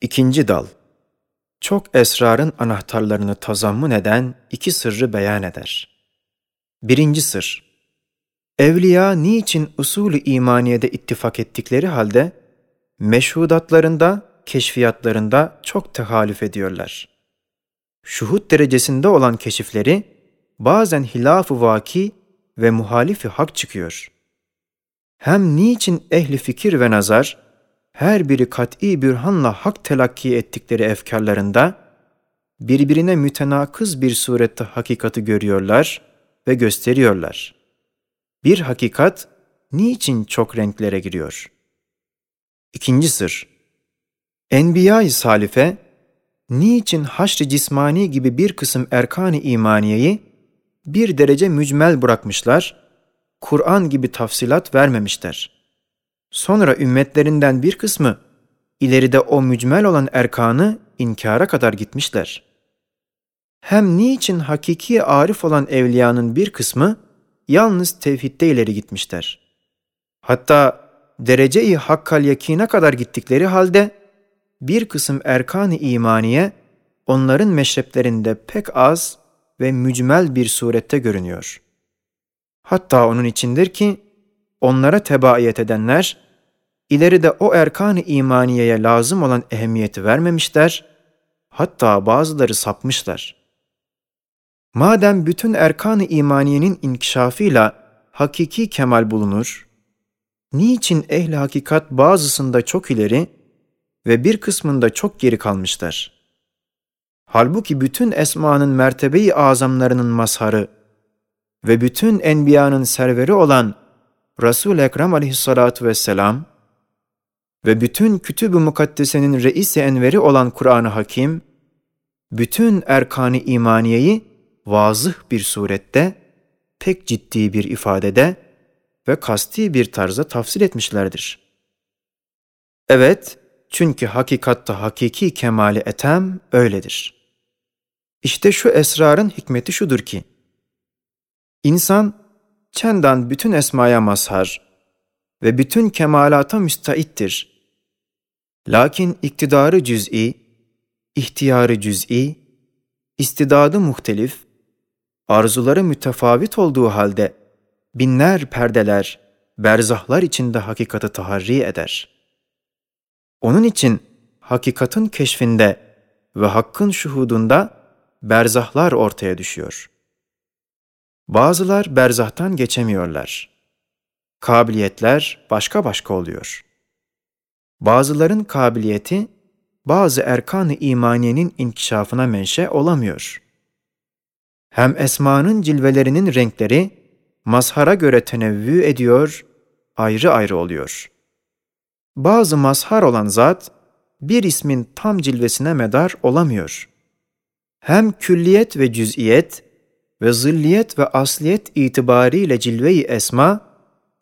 İkinci dal Çok esrarın anahtarlarını tazammun eden iki sırrı beyan eder. Birinci sır Evliya niçin usulü imaniyede ittifak ettikleri halde meşhudatlarında, keşfiyatlarında çok tehalüf ediyorlar. Şuhut derecesinde olan keşifleri bazen hilaf-ı vaki ve muhalifi hak çıkıyor. Hem niçin ehli fikir ve nazar, her biri kat'i bürhanla hak telakki ettikleri efkarlarında, birbirine mütenakız bir surette hakikati görüyorlar ve gösteriyorlar. Bir hakikat niçin çok renklere giriyor? İkinci sır, Enbiya-i Salife, niçin haşr-ı cismani gibi bir kısım erkan-ı imaniyeyi bir derece mücmel bırakmışlar, Kur'an gibi tafsilat vermemişler. Sonra ümmetlerinden bir kısmı ileride o mücmel olan erkanı inkara kadar gitmişler. Hem niçin hakiki arif olan evliyanın bir kısmı yalnız tevhidde ileri gitmişler. Hatta derece-i hakkal yakine kadar gittikleri halde bir kısım erkan-ı imaniye onların meşreplerinde pek az ve mücmel bir surette görünüyor. Hatta onun içindir ki onlara tebaiyet edenler ileride o erkan-ı imaniyeye lazım olan ehemmiyeti vermemişler, hatta bazıları sapmışlar. Madem bütün erkan-ı imaniyenin inkişafıyla hakiki kemal bulunur, niçin ehli hakikat bazısında çok ileri ve bir kısmında çok geri kalmışlar? Halbuki bütün esmanın mertebeyi azamlarının mazharı ve bütün enbiyanın serveri olan Resul-i Ekrem aleyhissalatu vesselam ve bütün kütüb-ü mukaddesenin reisi enveri olan Kur'an-ı Hakim, bütün erkan-ı imaniyeyi vazıh bir surette, pek ciddi bir ifadede ve kasti bir tarzda tafsil etmişlerdir. Evet, çünkü hakikatta hakiki kemali etem öyledir. İşte şu esrarın hikmeti şudur ki, insan çendan bütün esmaya mazhar ve bütün kemalata müstaittir. Lakin iktidarı cüz'i, ihtiyarı cüz'i, istidadı muhtelif, arzuları mütefavit olduğu halde binler perdeler, berzahlar içinde hakikati taharri eder. Onun için hakikatin keşfinde ve hakkın şuhudunda berzahlar ortaya düşüyor. Bazılar berzahtan geçemiyorlar. Kabiliyetler başka başka oluyor. Bazıların kabiliyeti bazı erkan-ı imaniyenin inkişafına menşe olamıyor. Hem esmanın cilvelerinin renkleri mazhara göre tenevvü ediyor, ayrı ayrı oluyor. Bazı mazhar olan zat, bir ismin tam cilvesine medar olamıyor. Hem külliyet ve cüz'iyet ve zilliyet ve asliyet itibariyle cilve-i esma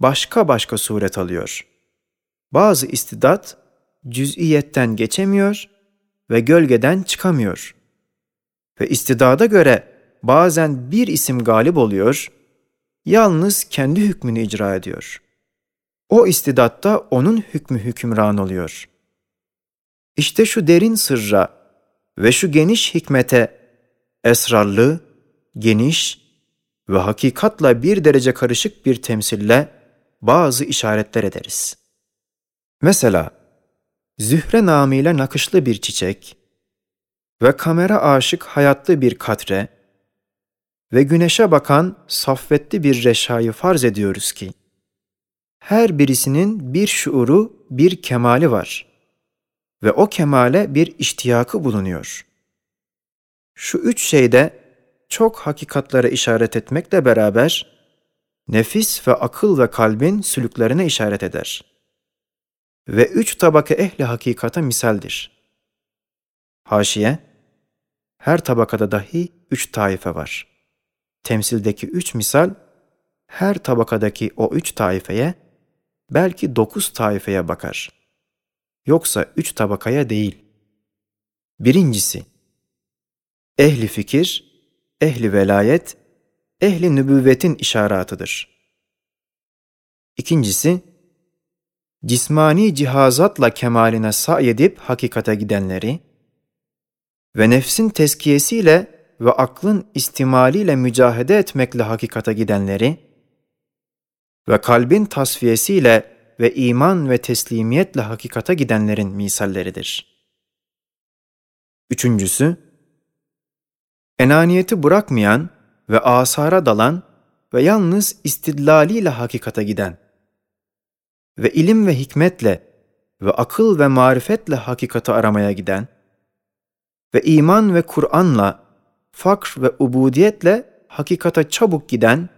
başka başka suret alıyor. Bazı istidat cüz'iyetten geçemiyor ve gölgeden çıkamıyor. Ve istidada göre bazen bir isim galip oluyor, yalnız kendi hükmünü icra ediyor. O istidatta onun hükmü hükümran oluyor. İşte şu derin sırra ve şu geniş hikmete esrarlı, geniş ve hakikatla bir derece karışık bir temsille bazı işaretler ederiz. Mesela, zühre namıyla nakışlı bir çiçek ve kamera aşık hayatlı bir katre ve güneşe bakan saffetli bir reşayı farz ediyoruz ki, her birisinin bir şuuru, bir kemali var ve o kemale bir iştiyakı bulunuyor. Şu üç şeyde çok hakikatlara işaret etmekle beraber nefis ve akıl ve kalbin sülüklerine işaret eder. Ve üç tabaka ehli hakikata misaldir. Haşiye, her tabakada dahi üç taife var. Temsildeki üç misal, her tabakadaki o üç taifeye, belki dokuz taifeye bakar. Yoksa üç tabakaya değil. Birincisi, ehli fikir, ehli velayet, ehli nübüvvetin işaratıdır. İkincisi, cismani cihazatla kemaline say edip hakikate gidenleri ve nefsin teskiyesiyle ve aklın istimaliyle mücahede etmekle hakikate gidenleri ve kalbin tasfiyesiyle ve iman ve teslimiyetle hakikate gidenlerin misalleridir. Üçüncüsü, enaniyeti bırakmayan ve asara dalan ve yalnız istidlaliyle hakikate giden ve ilim ve hikmetle ve akıl ve marifetle hakikati aramaya giden ve iman ve Kur'an'la, fakr ve ubudiyetle hakikata çabuk giden,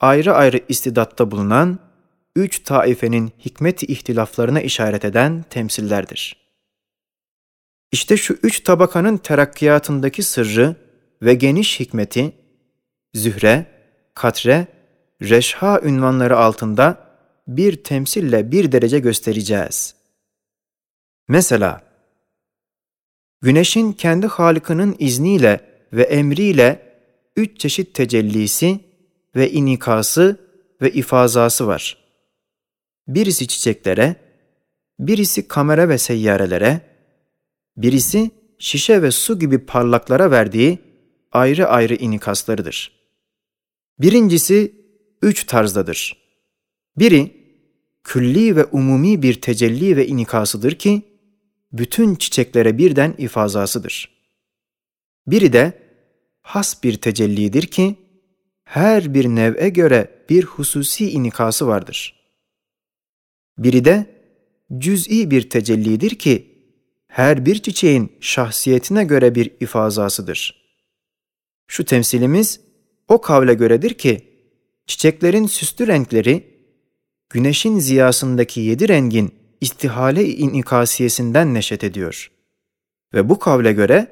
ayrı ayrı istidatta bulunan üç taifenin hikmet ihtilaflarına işaret eden temsillerdir. İşte şu üç tabakanın terakkiyatındaki sırrı ve geniş hikmeti, zühre, katre, reşha ünvanları altında bir temsille bir derece göstereceğiz. Mesela, Güneşin kendi Halık'ının izniyle ve emriyle üç çeşit tecellisi ve inikası ve ifazası var. Birisi çiçeklere, birisi kamera ve seyyarelere, birisi şişe ve su gibi parlaklara verdiği ayrı ayrı inikaslarıdır. Birincisi üç tarzdadır. Biri, külli ve umumi bir tecelli ve inikasıdır ki, bütün çiçeklere birden ifazasıdır. Biri de has bir tecellidir ki, her bir nev'e göre bir hususi inikası vardır. Biri de cüz'i bir tecellidir ki, her bir çiçeğin şahsiyetine göre bir ifazasıdır. Şu temsilimiz o kavle göredir ki, çiçeklerin süslü renkleri, güneşin ziyasındaki yedi rengin istihale inikasiyesinden neşet ediyor. Ve bu kavle göre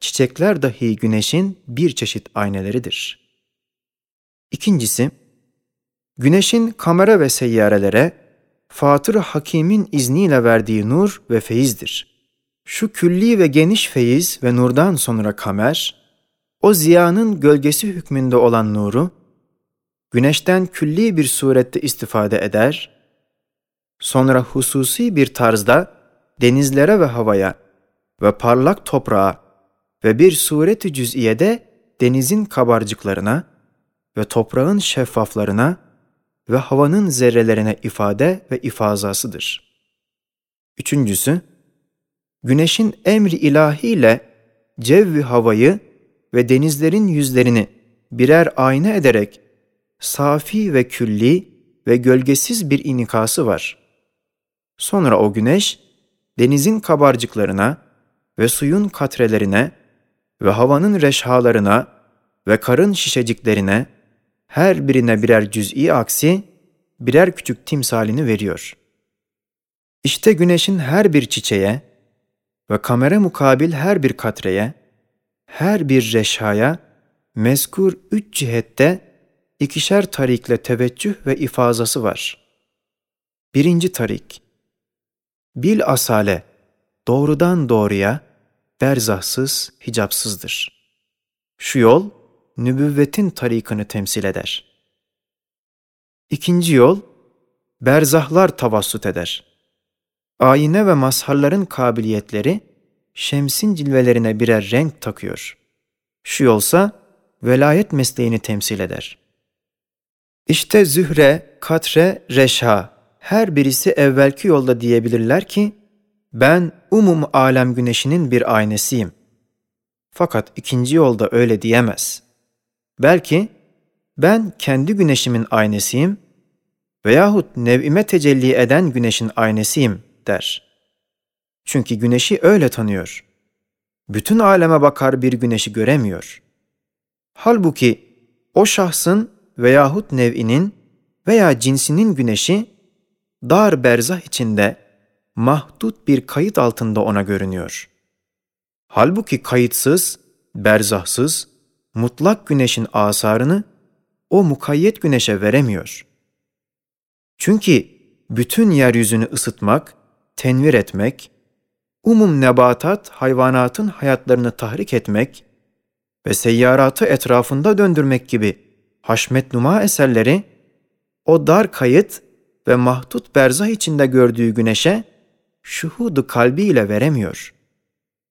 çiçekler dahi güneşin bir çeşit ayneleridir. İkincisi, güneşin kamera ve seyyarelere Fatır Hakim'in izniyle verdiği nur ve feyizdir. Şu külli ve geniş feyiz ve nurdan sonra kamer, o ziyanın gölgesi hükmünde olan nuru, güneşten külli bir surette istifade eder Sonra hususi bir tarzda denizlere ve havaya ve parlak toprağa ve bir sureti cüz'iyede denizin kabarcıklarına ve toprağın şeffaflarına ve havanın zerrelerine ifade ve ifazasıdır. Üçüncüsü, güneşin emri ilahiyle cevvi havayı ve denizlerin yüzlerini birer ayna ederek safi ve külli ve gölgesiz bir inikası var. Sonra o güneş denizin kabarcıklarına ve suyun katrelerine ve havanın reşhalarına ve karın şişeciklerine her birine birer cüz'i aksi, birer küçük timsalini veriyor. İşte güneşin her bir çiçeğe ve kamera mukabil her bir katreye, her bir reşhaya, mezkur üç cihette ikişer tarikle teveccüh ve ifazası var. Birinci tarik, bil asale, doğrudan doğruya, berzahsız, hicapsızdır. Şu yol, nübüvvetin tarikını temsil eder. İkinci yol, berzahlar tavassut eder. Ayine ve mazharların kabiliyetleri, şemsin cilvelerine birer renk takıyor. Şu yolsa, velayet mesleğini temsil eder. İşte zühre, katre, reşha, her birisi evvelki yolda diyebilirler ki, ben umum alem güneşinin bir aynesiyim. Fakat ikinci yolda öyle diyemez. Belki ben kendi güneşimin aynesiyim veyahut nev'ime tecelli eden güneşin aynesiyim der. Çünkü güneşi öyle tanıyor. Bütün aleme bakar bir güneşi göremiyor. Halbuki o şahsın veyahut nev'inin veya cinsinin güneşi dar berzah içinde mahdut bir kayıt altında ona görünüyor. Halbuki kayıtsız, berzahsız, mutlak güneşin asarını o mukayyet güneşe veremiyor. Çünkü bütün yeryüzünü ısıtmak, tenvir etmek, umum nebatat, hayvanatın hayatlarını tahrik etmek ve seyyaratı etrafında döndürmek gibi haşmet numa eserleri o dar kayıt ve mahdut berzah içinde gördüğü güneşe şuhudu kalbiyle veremiyor.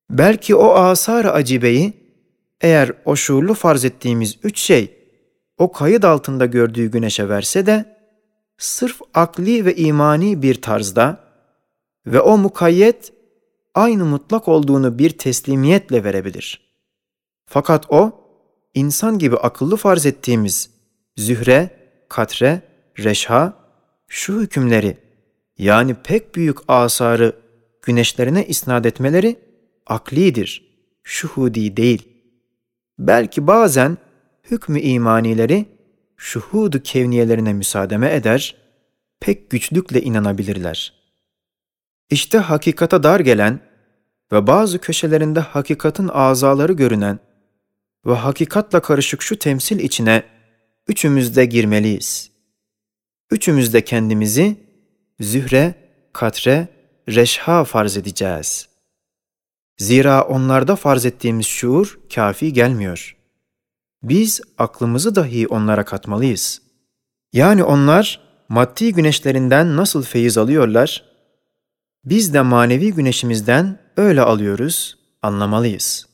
Belki o asar acibeyi eğer o şuurlu farz ettiğimiz üç şey o kayıt altında gördüğü güneşe verse de sırf akli ve imani bir tarzda ve o mukayyet aynı mutlak olduğunu bir teslimiyetle verebilir. Fakat o, insan gibi akıllı farz ettiğimiz zühre, katre, reşha, şu hükümleri yani pek büyük asarı güneşlerine isnat etmeleri aklidir, şuhudi değil. Belki bazen hükmü imanileri şuhudu kevniyelerine müsaademe eder, pek güçlükle inanabilirler. İşte hakikata dar gelen ve bazı köşelerinde hakikatin azaları görünen ve hakikatla karışık şu temsil içine üçümüz de girmeliyiz. Üçümüz de kendimizi zühre, katre, reşha farz edeceğiz. Zira onlarda farz ettiğimiz şuur kafi gelmiyor. Biz aklımızı dahi onlara katmalıyız. Yani onlar maddi güneşlerinden nasıl feyiz alıyorlar, biz de manevi güneşimizden öyle alıyoruz, anlamalıyız.''